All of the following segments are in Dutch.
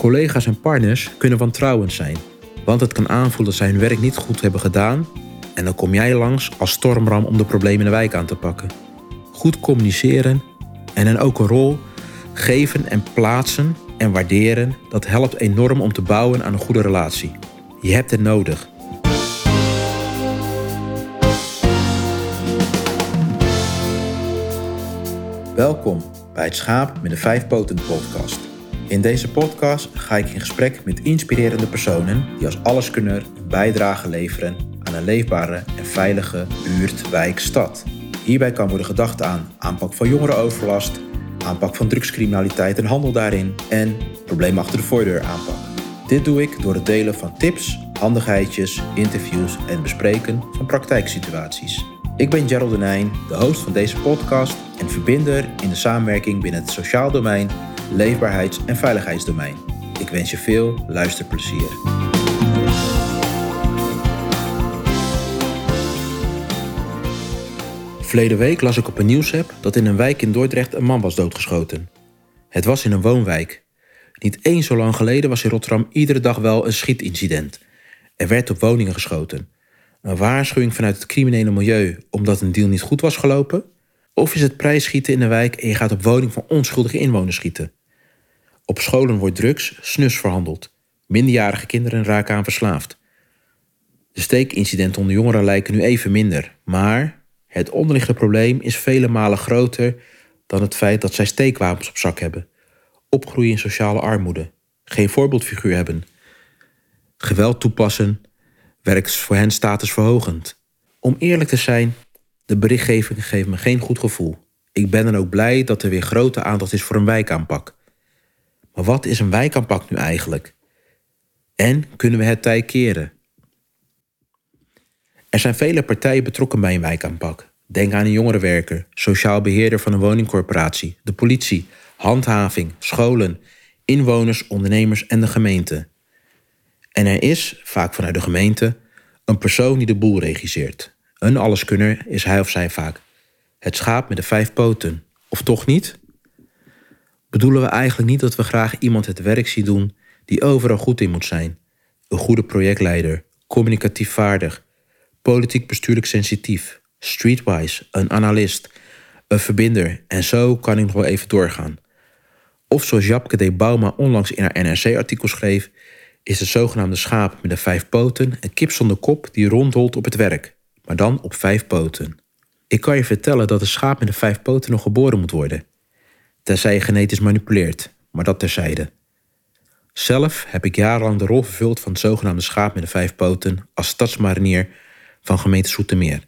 Collega's en partners kunnen wantrouwend zijn, want het kan aanvoelen dat zij hun werk niet goed hebben gedaan en dan kom jij langs als stormram om de problemen in de wijk aan te pakken. Goed communiceren en hen ook een rol geven en plaatsen en waarderen, dat helpt enorm om te bouwen aan een goede relatie. Je hebt het nodig. Welkom bij het Schaap met de Vijf Poten podcast. In deze podcast ga ik in gesprek met inspirerende personen die als alleskunner een bijdrage leveren aan een leefbare en veilige buurt, wijk, stad. Hierbij kan worden gedacht aan aanpak van jongerenoverlast, aanpak van drugscriminaliteit en handel daarin en problemen achter de voordeur aanpak. Dit doe ik door het delen van tips, handigheidjes, interviews en bespreken van praktijksituaties. Ik ben Gerald Denijn, de host van deze podcast en verbinder in de samenwerking binnen het sociaal domein, leefbaarheids- en veiligheidsdomein. Ik wens je veel luisterplezier. Verleden week las ik op een nieuwsapp dat in een wijk in Dordrecht een man was doodgeschoten. Het was in een woonwijk. Niet eens zo lang geleden was in Rotterdam iedere dag wel een schietincident. Er werd op woningen geschoten. Een waarschuwing vanuit het criminele milieu omdat een deal niet goed was gelopen? Of is het prijsschieten in de wijk en je gaat op woning van onschuldige inwoners schieten? Op scholen wordt drugs, snus verhandeld. Minderjarige kinderen raken aan verslaafd. De steekincidenten onder jongeren lijken nu even minder, maar het onderliggende probleem is vele malen groter dan het feit dat zij steekwapens op zak hebben, opgroeien in sociale armoede, geen voorbeeldfiguur hebben, geweld toepassen werkt voor hen statusverhogend. Om eerlijk te zijn, de berichtgeving geeft me geen goed gevoel. Ik ben dan ook blij dat er weer grote aandacht is voor een wijkaanpak. Maar wat is een wijkaanpak nu eigenlijk? En kunnen we het tij keren? Er zijn vele partijen betrokken bij een wijkaanpak. Denk aan een jongerenwerker, sociaal beheerder van een woningcorporatie, de politie, handhaving, scholen, inwoners, ondernemers en de gemeente. En er is, vaak vanuit de gemeente, een persoon die de boel regisseert. Een alleskunner is hij of zij vaak. Het schaap met de vijf poten. Of toch niet? Bedoelen we eigenlijk niet dat we graag iemand het werk zien doen die overal goed in moet zijn? Een goede projectleider, communicatief vaardig, politiek bestuurlijk sensitief, streetwise, een analist, een verbinder en zo kan ik nog wel even doorgaan. Of zoals Japke de Bauma onlangs in haar NRC-artikel schreef, is het zogenaamde schaap met de vijf poten een kip zonder kop die rondholt op het werk, maar dan op vijf poten. Ik kan je vertellen dat een schaap met de vijf poten nog geboren moet worden. Tenzij je genetisch manipuleert, maar dat terzijde. Zelf heb ik jarenlang de rol vervuld van het zogenaamde schaap met de vijf poten als stadsmarinier van gemeente Soetermeer.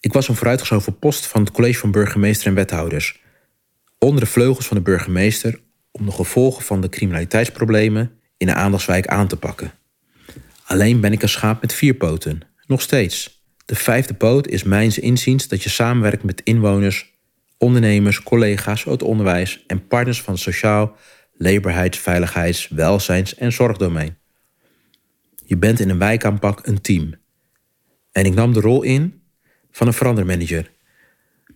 Ik was een vooruitgeschoven post van het college van burgemeester en wethouders. Onder de vleugels van de burgemeester om de gevolgen van de criminaliteitsproblemen in de aandachtswijk aan te pakken. Alleen ben ik een schaap met vier poten. Nog steeds. De vijfde poot is mijns inziens dat je samenwerkt met inwoners, ondernemers, collega's uit het onderwijs en partners van sociaal, leefbaarheids, veiligheids, welzijns en zorgdomein. Je bent in een wijkaanpak een team. En ik nam de rol in van een verandermanager.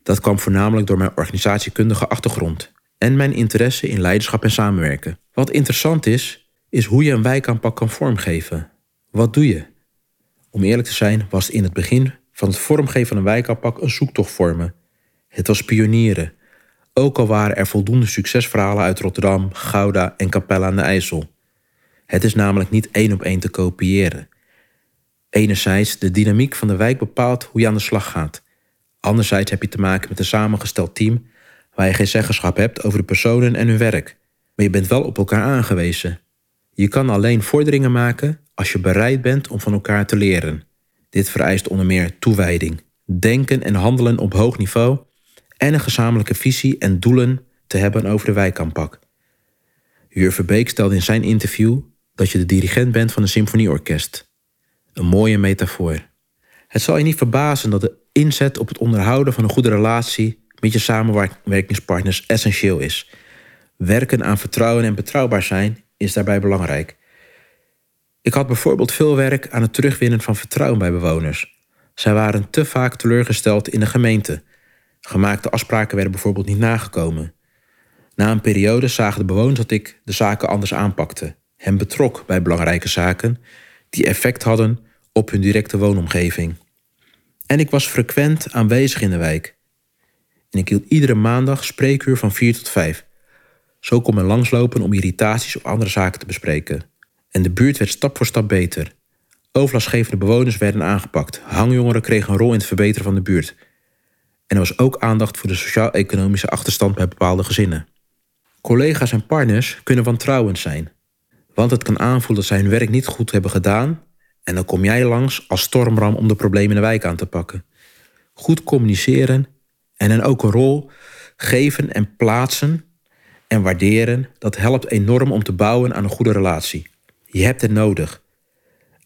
Dat kwam voornamelijk door mijn organisatiekundige achtergrond en mijn interesse in leiderschap en samenwerken. Wat interessant is, is hoe je een wijkaanpak kan vormgeven. Wat doe je? Om eerlijk te zijn was in het begin van het vormgeven van een wijkaanpak een zoektocht vormen. Het was pionieren. Ook al waren er voldoende succesverhalen uit Rotterdam, Gouda en Capelle aan de IJssel. Het is namelijk niet één op één te kopiëren. Enerzijds, de dynamiek van de wijk bepaalt hoe je aan de slag gaat. Anderzijds heb je te maken met een samengesteld team waar je geen zeggenschap hebt over de personen en hun werk. Maar je bent wel op elkaar aangewezen. Je kan alleen vorderingen maken als je bereid bent om van elkaar te leren. Dit vereist onder meer toewijding, denken en handelen op hoog niveau en een gezamenlijke visie en doelen te hebben over de wijkaanpak. Jur Verbeek stelde in zijn interview dat je de dirigent bent van een symfonieorkest. Een mooie metafoor. Het zal je niet verbazen dat de inzet op het onderhouden van een goede relatie met je samenwerkingspartners essentieel is. Werken aan vertrouwen en betrouwbaar zijn is daarbij belangrijk. Ik had bijvoorbeeld veel werk aan het terugwinnen van vertrouwen bij bewoners. Zij waren te vaak teleurgesteld in de gemeente. Gemaakte afspraken werden bijvoorbeeld niet nagekomen. Na een periode zagen de bewoners dat ik de zaken anders aanpakte, hen betrok bij belangrijke zaken die effect hadden op hun directe woonomgeving. En ik was frequent aanwezig in de wijk. En ik hield iedere maandag spreekuur van 4 tot 5. Zo kon men langslopen om irritaties of andere zaken te bespreken. En de buurt werd stap voor stap beter. Overlastgevende bewoners werden aangepakt. Hangjongeren kregen een rol in het verbeteren van de buurt. En er was ook aandacht voor de sociaal-economische achterstand bij bepaalde gezinnen. Collega's en partners kunnen wantrouwend zijn, want het kan aanvoelen dat zij hun werk niet goed hebben gedaan en dan kom jij langs als stormram om de problemen in de wijk aan te pakken. Goed communiceren en hen ook een rol geven en plaatsen en waarderen, dat helpt enorm om te bouwen aan een goede relatie. Je hebt het nodig.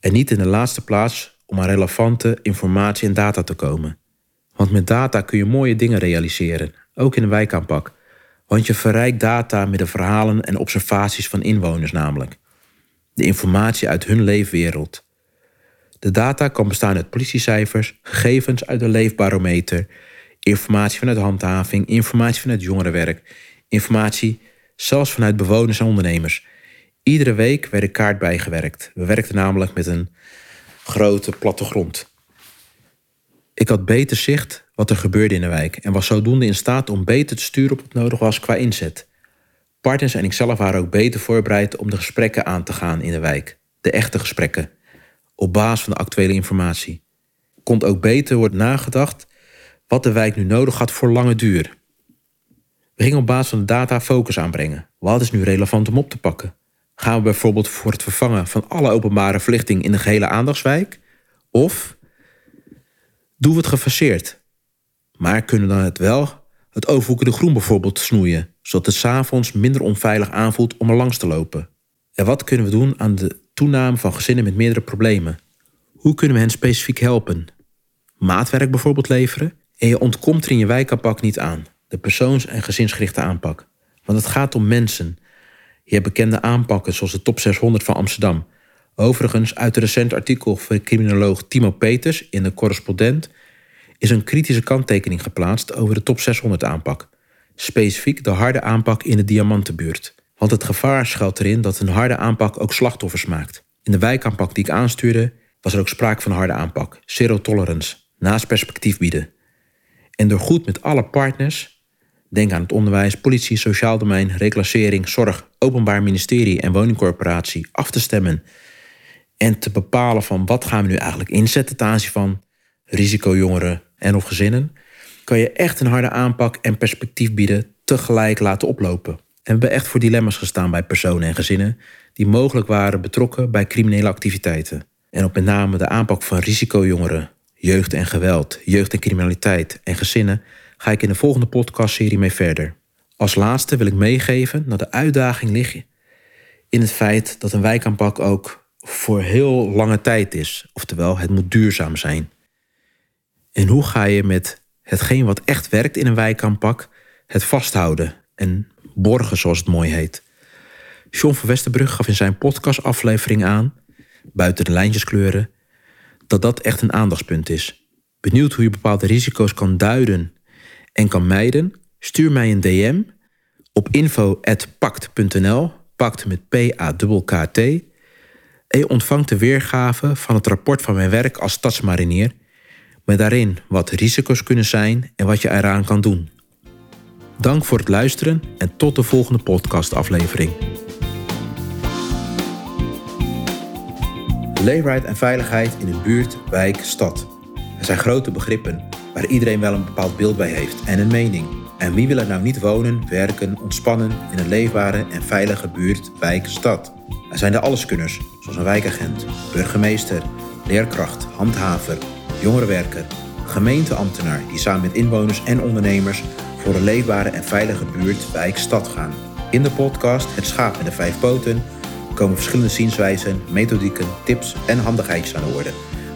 En niet in de laatste plaats om aan relevante informatie en data te komen. Want met data kun je mooie dingen realiseren, ook in een wijkaanpak. Want je verrijkt data met de verhalen en observaties van inwoners namelijk. De informatie uit hun leefwereld. De data kan bestaan uit politiecijfers, gegevens uit de leefbarometer, informatie vanuit handhaving, informatie vanuit jongerenwerk, informatie zelfs vanuit bewoners en ondernemers. Iedere week werd een kaart bijgewerkt. We werkten namelijk met een grote plattegrond. Ik had beter zicht wat er gebeurde in de wijk en was zodoende in staat om beter te sturen op wat nodig was qua inzet. Partners en ikzelf waren ook beter voorbereid om de gesprekken aan te gaan in de wijk. De echte gesprekken. Op basis van de actuele informatie. Kon ook beter worden nagedacht wat de wijk nu nodig had voor lange duur. We gingen op basis van de data focus aanbrengen. Wat is nu relevant om op te pakken? Gaan we bijvoorbeeld voor het vervangen van alle openbare verlichting in de gehele aandachtswijk? Of doen we het gefaseerd? Maar kunnen dan het wel het overhoekende groen bijvoorbeeld snoeien, zodat het s'avonds minder onveilig aanvoelt om er langs te lopen? En wat kunnen we doen aan de toename van gezinnen met meerdere problemen? Hoe kunnen we hen specifiek helpen? Maatwerk bijvoorbeeld leveren? En je ontkomt er in je wijkaanpak niet aan, de persoons- en gezinsgerichte aanpak. Want het gaat om mensen. Je hebt bekende aanpakken zoals de top 600 van Amsterdam. Overigens, uit een recent artikel van criminoloog Timo Peters in de Correspondent is een kritische kanttekening geplaatst over de top 600 aanpak. Specifiek de harde aanpak in de diamantenbuurt. Want het gevaar schuilt erin dat een harde aanpak ook slachtoffers maakt. In de wijkaanpak die ik aanstuurde was er ook sprake van harde aanpak. Zero tolerance, naast perspectief bieden. En door goed met alle partners, denk aan het onderwijs, politie, sociaal domein, reclassering, zorg, openbaar ministerie en woningcorporatie, af te stemmen en te bepalen van wat gaan we nu eigenlijk inzetten ten aanzien van risicojongeren en of gezinnen, kan je echt een harde aanpak en perspectief bieden tegelijk laten oplopen. En we hebben echt voor dilemma's gestaan bij personen en gezinnen die mogelijk waren betrokken bij criminele activiteiten. En op met name de aanpak van risicojongeren, jeugd en geweld, jeugd en criminaliteit en gezinnen ga ik in de volgende podcastserie mee verder. Als laatste wil ik meegeven dat de uitdaging ligt in het feit dat een wijkaanpak ook voor heel lange tijd is. Oftewel, het moet duurzaam zijn. En hoe ga je met hetgeen wat echt werkt in een wijkaanpak het vasthouden en borgen, zoals het mooi heet? John van Westerbrug gaf in zijn podcastaflevering aan, buiten de lijntjeskleuren, dat dat echt een aandachtspunt is. Benieuwd hoe je bepaalde risico's kan duiden en kan mijden? Stuur mij een DM op info.pact.nl, pact met P-A-K-T. En je ontvangt de weergave van het rapport van mijn werk als stadsmarinier, met daarin wat risico's kunnen zijn en wat je eraan kan doen. Dank voor het luisteren en tot de volgende podcastaflevering. Leefbaarheid en veiligheid in een buurt, wijk, stad. Er zijn grote begrippen waar iedereen wel een bepaald beeld bij heeft en een mening. En wie wil er nou niet wonen, werken, ontspannen in een leefbare en veilige buurt, wijk, stad? Er zijn de alleskunners, zoals een wijkagent, burgemeester, leerkracht, handhaver, jongerenwerker, gemeenteambtenaar die samen met inwoners en ondernemers voor een leefbare en veilige buurt, wijk, stad gaan. In de podcast Het Schaap met de Vijf Poten komen verschillende zienswijzen, methodieken, tips en handigheidjes aan de orde.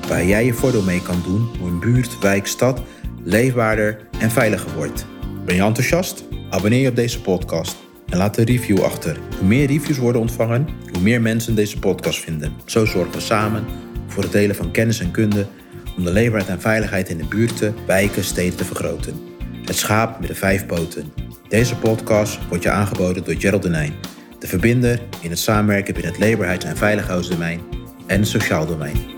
Waar jij je voordeel mee kan doen hoe een buurt, wijk, stad leefbaarder en veiliger wordt. Ben je enthousiast? Abonneer je op deze podcast en laat een review achter. Hoe meer reviews worden ontvangen, hoe meer mensen deze podcast vinden. Zo zorgen we samen voor het delen van kennis en kunde om de leefbaarheid en veiligheid in de buurten, wijken, steden te vergroten. Het schaap met de vijf poten. Deze podcast wordt je aangeboden door Gerald Denijn, de verbinder in het samenwerken binnen het leberheids- en veiligheidsdomein en het sociaal domein.